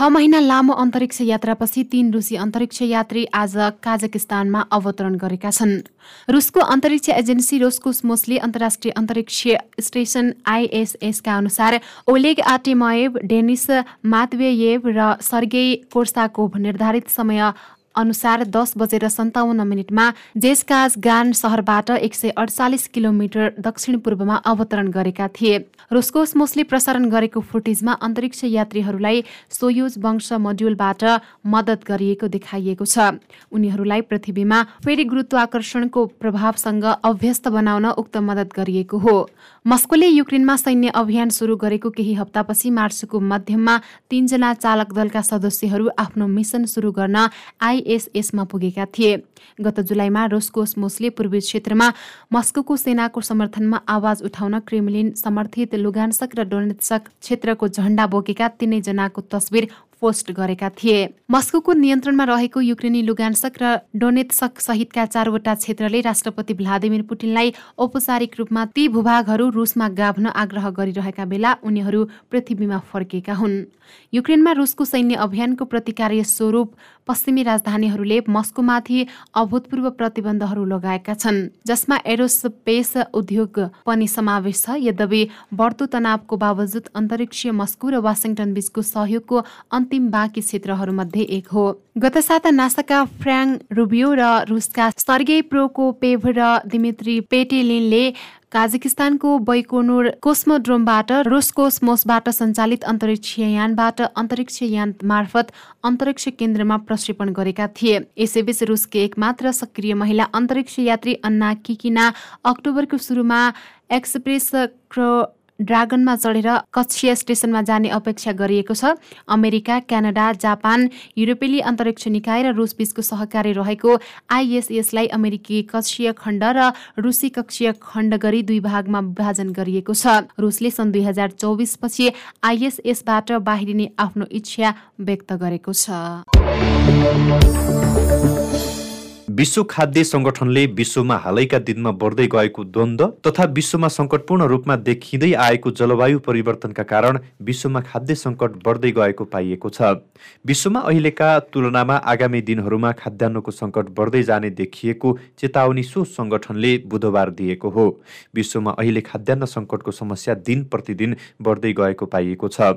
छ महिना लामो अन्तरिक्ष यात्रापछि तीन रुसी अन्तरिक्ष यात्री आज काजाकिस्तानमा अवतरण गरेका छन्। रुसको अन्तरिक्ष एजेन्सी रोस्कोस्मोसले अन्तर्राष्ट्रिय अन्तरिक्ष स्टेसन आइएसएसका अनुसार ओलेग आटेमएव डेनिस मातवेयेव र सर्गेई कोर्साकोभ निर्धारित समय अनुसार दस बजेर सन्ताउन्न मिनटमा जेसकाज गान सहरबाट एक सय अडचालिस किलोमिटर दक्षिण पूर्वमा अवतरण गरेका थिए। रोस्कोसमोसले प्रसारण गरेको फुटेजमा अन्तरिक्ष यात्रीहरूलाई सोयुज वंश मोड्युलबाट मद्दत गरिएको देखाइएको छ। उनीहरूलाई पृथ्वीमा फेरि गुरुत्वाकर्षणको प्रभावसँग अभ्यस्त बनाउन उक्त मद्दत गरिएको हो। मस्कोले युक्रेनमा सैन्य अभियान सुरु गरेको केही हप्तापछि मार्चको मध्यममा तीनजना चालक दलका सदस्यहरू आफ्नो मिसन सुरु गर्न आइएसएसमा पुगेका थिए। गत जुलाईमा रोस्कोसमोसले पूर्वी क्षेत्रमा मस्को सेनाको समर्थनमा आवाज उठाउन क्रेमलिन समर्थित लुगान्सक र डोनेत्सक क्षेत्रको झण्डा बोकेका तिनैजनाको तस्विर पोस्ट गरेका थिए। मस्को नियन्त्रणमा रहेको युक्रेनी लुगान्सक र डोनेत्सक सहितका चारवटा क्षेत्रले राष्ट्रपति भ्लादिमिर पुटिनलाई औपचारिक रूपमा ती भूभागहरू रुसमा गाभ्न आग्रह गरिरहेका बेला उनीहरू पृथ्वीमा फर्केका हुन्। युक्रेनमा रुसको सैन्य अभियानको प्रतिकार्य स्वरूप पश्चिमी राजधानीहरूले मस्कोमाथि अभूतपूर्व प्रतिबन्धहरू लगाएका छन् जसमा एरोस्पेस उद्योग पनि समावेश छ। यद्यपि बढ्दो तनावको बावजुद अन्तरिक्षीय मस्को र वासिङटन बीचको सहयोगको अन्तिम बाँकी क्षेत्रहरूमध्ये एक हो। गत साता नासाका फ्राङ रुबियो र रुसका सर्गे प्रोकोपेभ र दिमित्री पेटेलिनले काजाकिस्तानको बैकोनुर कोस्मोड्रोमबाट रोस्कोस्मोसबाट सञ्चालित अन्तरिक्ष यानबाट अन्तरिक्ष यान मार्फत अन्तरिक्ष केन्द्रमा प्रक्षेपण गरेका थिए। यसैबीच रुसकी एकमात्र सक्रिय महिला अन्तरिक्ष यात्री अन्ना किकिना अक्टोबरको सुरुमा एक्सप्रेस ड्रागनमा चढेर कक्षीय स्टेसनमा जाने अपेक्षा गरिएको छ। अमेरिका क्यानाडा जापान युरोपेली अन्तरिक्ष निकाय र रुस बीचको सहकार्य रहेको आइएसएसलाई अमेरिकी कक्षीय खण्ड र रुसी कक्षीय खण्ड गरी दुई भागमा विभाजन गरिएको छ। रुसले सन् दुई हजार चौबिसपछि आइएसएसबाट बाहिरिने आफ्नो इच्छा व्यक्त गरेको छ। विश्व खाद्य संगठनले विश्वमा हालैका दिनमा बढ्दै गएको द्वन्द्व तथा विश्वमा सङ्कटपूर्ण रूपमा देखिँदै आएको जलवायु परिवर्तनका कारण विश्वमा खाद्य सङ्कट बढ्दै गएको पाइएको छ। विश्वमा अहिलेका तुलनामा आगामी दिनहरूमा खाद्यान्नको सङ्कट बढ्दै जाने देखिएको चेतावनी सो सङ्गठनले बुधबार दिएको हो। विश्वमा अहिले खाद्यान्न सङ्कटको समस्या दिन प्रतिदिन बढ्दै गएको पाइएको छ।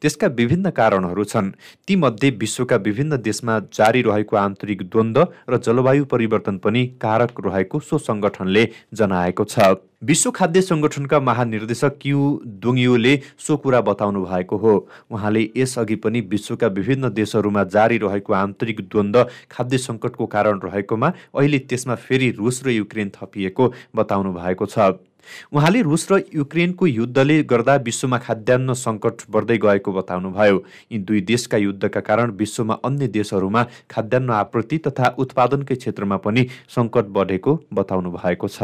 त्यसका विभिन्न कारणहरू छन्। तीमध्ये विश्वका विभिन्न देशमा जारी रहेको आन्तरिक द्वन्द्व र जलवायु जलवायु परिवर्तन पनि कारक रहेको सो सङ्गठनले जनाएको छ। विश्व खाद्य सङ्गठनका महानिर्देशक क्यु दुङयुले सो कुरा बताउनु भएको हो। उहाँले यसअघि पनि विश्वका विभिन्न देशहरूमा जारी रहेको आन्तरिक द्वन्द्व खाद्य सङ्कटको कारण रहेकोमा अहिले त्यसमा फेरि रुस र युक्रेन थपिएको बताउनु भएको छ। उहाँले रुस र युक्रेनको युद्धले गर्दा विश्वमा खाद्यान्न सङ्कट बढ्दै गएको बताउनुभयो। यी दुई देशका युद्धका कारण विश्वमा अन्य देशहरूमा खाद्यान्न आपूर्ति तथा उत्पादनकै क्षेत्रमा पनि सङ्कट बढेको बताउनु भएको छ।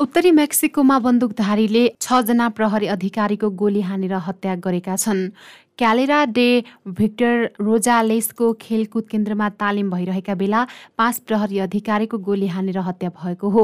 उत्तरी मेक्सिकोमा बन्दुकधारीले छजना प्रहरी अधिकारीको गोली हानेर हत्या गरेका छन्। क्यालेरा डे भिक्टर रोजालेसको खेलकुद केन्द्रमा तालिम भइरहेका बेला पाँच प्रहरी अधिकारीको गोली हानेर हत्या भएको हो।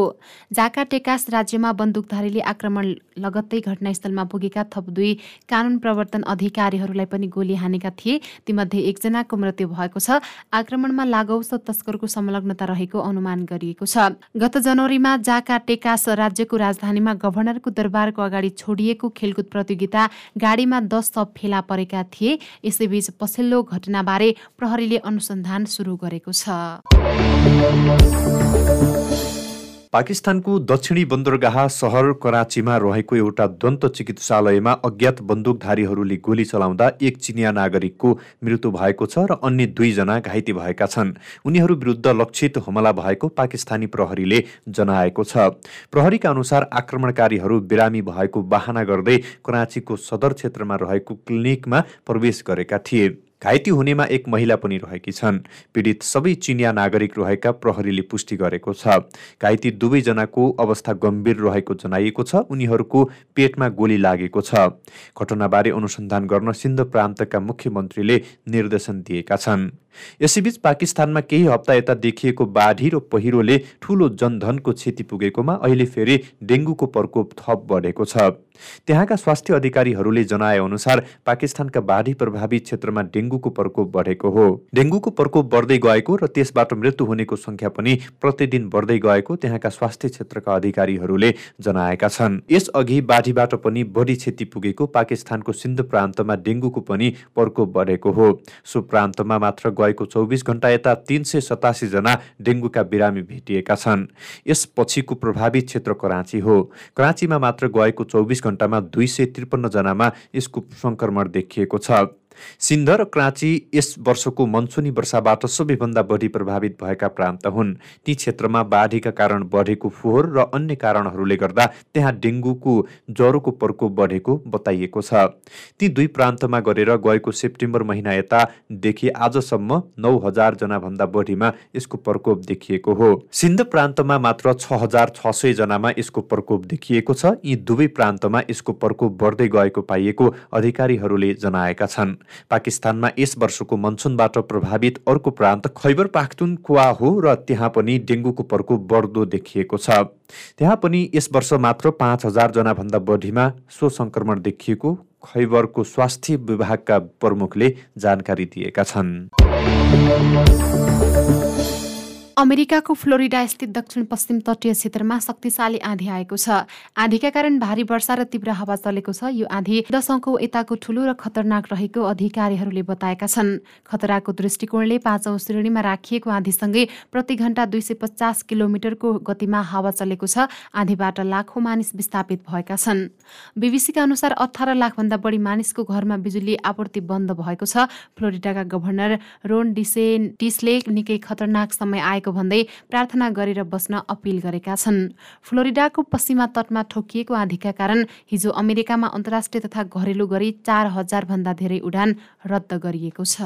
जाका टेकास राज्यमा बन्दुकधारीले आक्रमण लगत्तै घटनास्थलमा पुगेका थप दुई कानुन प्रवर्तन अधिकारीहरूलाई पनि गोली हानेका थिए। तीमध्ये एकजनाको मृत्यु भएको छ। आक्रमणमा लागौस तस्करको संलग्नता रहेको अनुमान गरिएको छ। गत जनवरीमा जाका टेकास राज्यको राजधानीमा गभर्नरको दरबारको अगाडि छोडिएको खेलकुद प्रतियोगिता गाडीमा दस सप फेला परेका थिए। यसैबीच पछिल्लो घटनाबारे प्रहरीले अनुसन्धान सुरु गरेको छ। पाकिस्तानको दक्षिणी बन्दरगाह सहर कराँचीमा रहेको एउटा दन्त चिकित्सालयमा अज्ञात बन्दुकधारीहरूले गोली चलाउँदा एक चिनिया नागरिकको मृत्यु भएको छ र अन्य दुईजना घाइते भएका छन्। उनीहरू विरुद्ध लक्षित हमला भएको पाकिस्तानी प्रहरीले जनाएको छ। प्रहरीका अनुसार आक्रमणकारीहरू बिरामी भएको बाहना गर्दै कराँचीको सदर क्षेत्रमा रहेको क्लिनिकमा प्रवेश गरेका थिए। घाइते हुनेमा एक महिला पनि रहेकी छन्। पीडित सबै चिनिया नागरिक रहेका प्रहरीले पुष्टि गरेको छ। घाइते दुवैजनाको अवस्था गम्भीर रहेको जनाइएको छ। उनीहरूको पेटमा गोली लागेको छ। घटनाबारे अनुसन्धान गर्न सिन्ध प्रान्तका मुख्यमन्त्रीले निर्देशन दिएका छन्। यसैबीच पाकिस्तानमा केही हप्ता यता देखिएको बाढी र पहिरोले ठूलो जनधनको क्षति पुगेकोमा अहिले फेरि डेङ्गुको प्रकोप थप बढेको छ। त्यहाँका स्वास्थ्य अधिकारीहरूले जनाए अनुसार पाकिस्तानका बाढी प्रभावित क्षेत्रमा डेङ्गुको प्रकोप बढेको हो। डेङ्गुको प्रकोप बढ्दै गएको र त्यसबाट मृत्यु हुनेको संख्या पनि प्रतिदिन बढ्दै गएको त्यहाँका स्वास्थ्य क्षेत्रका अधिकारीहरूले जनाएका छन्। यसअघि बाढीबाट पनि बढी क्षति पुगेको पाकिस्तानको सिन्ध प्रान्तमा डेङ्गुको पनि प्रकोप बढेको हो। सो प्रान्तमा मात्र गएको चौबिस घण्टा यता तिन सय सतासी जना डेङ्गुका बिरामी भेटिएका छन्। यसपछिको प्रभावित क्षेत्र कराँची हो। कराँचीमा मात्र गएको चौबिस घण्टामा दुई सय त्रिपन्नजनामा यसको सङ्क्रमण देखिएको छ। सिन्ध र क्राँची यस वर्षको मनसुनी वर्षाबाट सबैभन्दा बढी प्रभावित भएका प्रान्त हुन्। ती क्षेत्रमा बाढीका कारण बढेको फोहोर र अन्य कारणहरूले गर्दा त्यहाँ डेङ्गुको ज्वरोको प्रकोप बढेको बताइएको छ। ती दुई प्रान्तमा गरेर गएको सेप्टेम्बर महिना यतादेखि आजसम्म नौ हजार जनाभन्दा बढीमा यसको प्रकोप देखिएको हो। सिन्ध प्रान्तमा मात्र छ हजार छ सय जनामा यसको प्रकोप देखिएको छ। यी दुवै प्रान्तमा यसको प्रकोप बढ्दै गएको पाइएको अधिकारीहरूले जनाएका छन्। पाकिस्तानमा यस वर्षको मनसुनबाट प्रभावित अर्को प्रान्त खैबर पाख्तुनख्वा हो र त्यहाँ पनि डेङ्गुको प्रकोप बढ्दो देखिएको छ। त्यहाँ पनि यस वर्ष मात्र पाँच हजारजनाभन्दा बढीमा सो सङ्क्रमण देखिएको खैबरको स्वास्थ्य विभागका प्रमुखले जानकारी दिएका छन्। अमेरिकाको फ्लोरिडा स्थित दक्षिण पश्चिम तटीय क्षेत्रमा शक्तिशाली आँधी आएको छ। आँधीका कारण भारी वर्षा र तीव्र हावा चलेको छ। यो आँधी दशौंको यताको ठूलो र खतरनाक रहेको अधिकारीहरूले बताएका छन्। खतराको दृष्टिकोणले पाँचौं श्रेणीमा राखिएको आँधीसँगै प्रति घण्टा दुई सय पचास किलोमिटरको गतिमा हावा चलेको छ। आँधीबाट लाखौं मानिस विस्थापित भएका छन्। बिबिसीका अनुसार अठार लाखभन्दा बढी मानिसको घरमा बिजुली आपूर्ति बन्द भएको छ। फ्लोरिडाका गभर्नर रोन डिसेन्टिसले निकै खतरनाक समय आएको भन्दै प्रार्थना गरेर बस्न अपिल गरेका छन्। फ्लोरिडाको पश्चिमा तटमा ठोकिएको आँधीका कारण हिजो अमेरिकामा अन्तर्राष्ट्रिय तथा घरेलु गरी चार हजार भन्दा धेरै उडान रद्द गरिएको छ।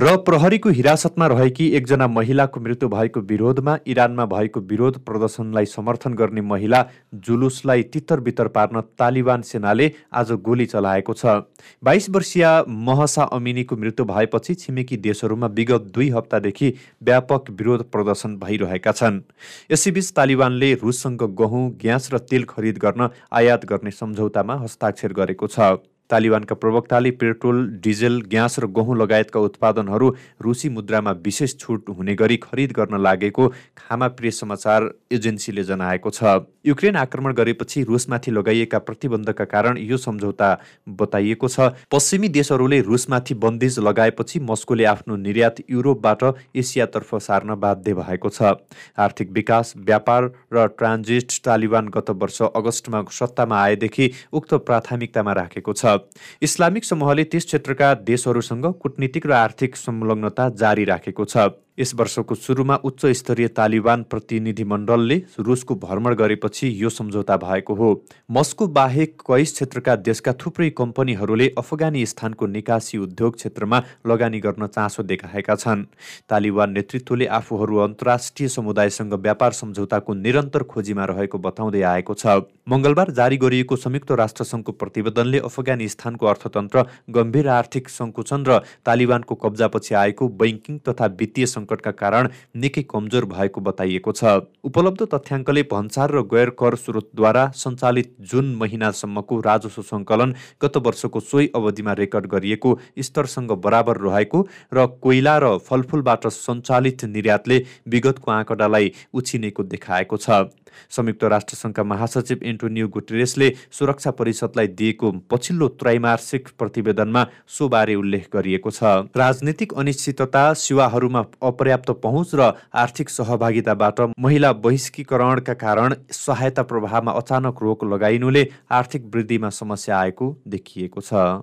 र प्रहरीको हिरासतमा रहेकी एकजना महिलाको मृत्यु भएको विरोधमा इरानमा भएको विरोध प्रदर्शनलाई समर्थन गर्ने महिला जुलुसलाई तितर बितर पार्न तालिबान सेनाले आज गोली चलाएको छ। बाइस वर्षीय महसा अमिनीको मृत्यु भएपछि छिमेकी देशहरूमा विगत दुई हप्तादेखि व्यापक विरोध प्रदर्शन भइरहेका छन्। यसैबीच तालिबानले रुससँग गहुँ ग्यास र तेल खरिद गर्न आयात गर्ने सम्झौतामा हस्ताक्षर गरेको छ। तालिबानका प्रवक्ताले पेट्रोल डिजेल ग्यास र गहुँ लगायतका उत्पादनहरू रुसी मुद्रामा विशेष छुट हुने गरी खरिद गर्न लागेको खामा प्रेस समाचार एजेन्सीले जनाएको छ। युक्रेन आक्रमण गरेपछि रुसमाथि लगाइएका प्रतिबन्धका कारण यो सम्झौता बताइएको छ। पश्चिमी देशहरूले रुसमाथि बन्देज लगाएपछि मस्कोले आफ्नो निर्यात युरोपबाट एसियातर्फ सार्न बाध्य भएको छ। आर्थिक विकास व्यापार र ट्रान्जिट तालिबान गत वर्ष अगस्तमा सत्तामा आएदेखि उक्त प्राथमिकतामा राखेको छ। इस्लामिक समूहले त्यस क्षेत्रका देशहरूसँग कुटनीतिक र आर्थिक संलग्नता जारी राखेको छ। यस वर्षको सुरुमा उच्च स्तरीय तालिबान प्रतिनिधिमण्डलले रुसको भ्रमण गरेपछि यो सम्झौता भएको हो। मस्को बाहेक कैस क्षेत्रका देशका थुप्रै कम्पनीहरूले अफगानिस्तानको निकासी उद्योग क्षेत्रमा लगानी गर्न चासो देखाएका छन्। तालिबान नेतृत्वले आफूहरू अन्तर्राष्ट्रिय समुदायसँग व्यापार सम्झौताको निरन्तर खोजीमा रहेको बताउँदै आएको छ। मङ्गलबार जारी गरिएको संयुक्त राष्ट्रसङ्घको प्रतिवेदनले अफगानिस्तानको अर्थतन्त्र गम्भीर आर्थिक सङ्कुचन र तालिबानको कब्जापछि आएको बैङ्किङ तथा वित्तीय सङ्कटका कारण निकै कमजोर भएको बताइएको छ। उपलब्ध तथ्याङ्कले भन्सार र गैर कर स्रोतद्वारा सञ्चालित जुन महिनासम्मको राजस्व सङ्कलन गत वर्षको सोही अवधिमा रेकर्ड गरिएको स्तरसँग बराबर रहेको र कोइला र फलफुलबाट सञ्चालित निर्यातले विगतको आँकडालाई उछिनेको देखाएको छ। संयुक्त राष्ट्रसङ्घका महासचिव एन्टोनियो गुटेरेसले सुरक्षा परिषदलाई दिएको पछिल्लो त्रैमासिक प्रतिवेदनमा सोबारे उल्लेख गरिएको छ। राजनीतिक अनिश्चितता सेवाहरूमा अपर्याप्त पहुँच र आर्थिक सहभागिताबाट महिला बहिष्कीकरणका कारण सहायता प्रभावमा अचानक रोक लगाइनुले आर्थिक वृद्धिमा समस्या आएको देखिएको छ।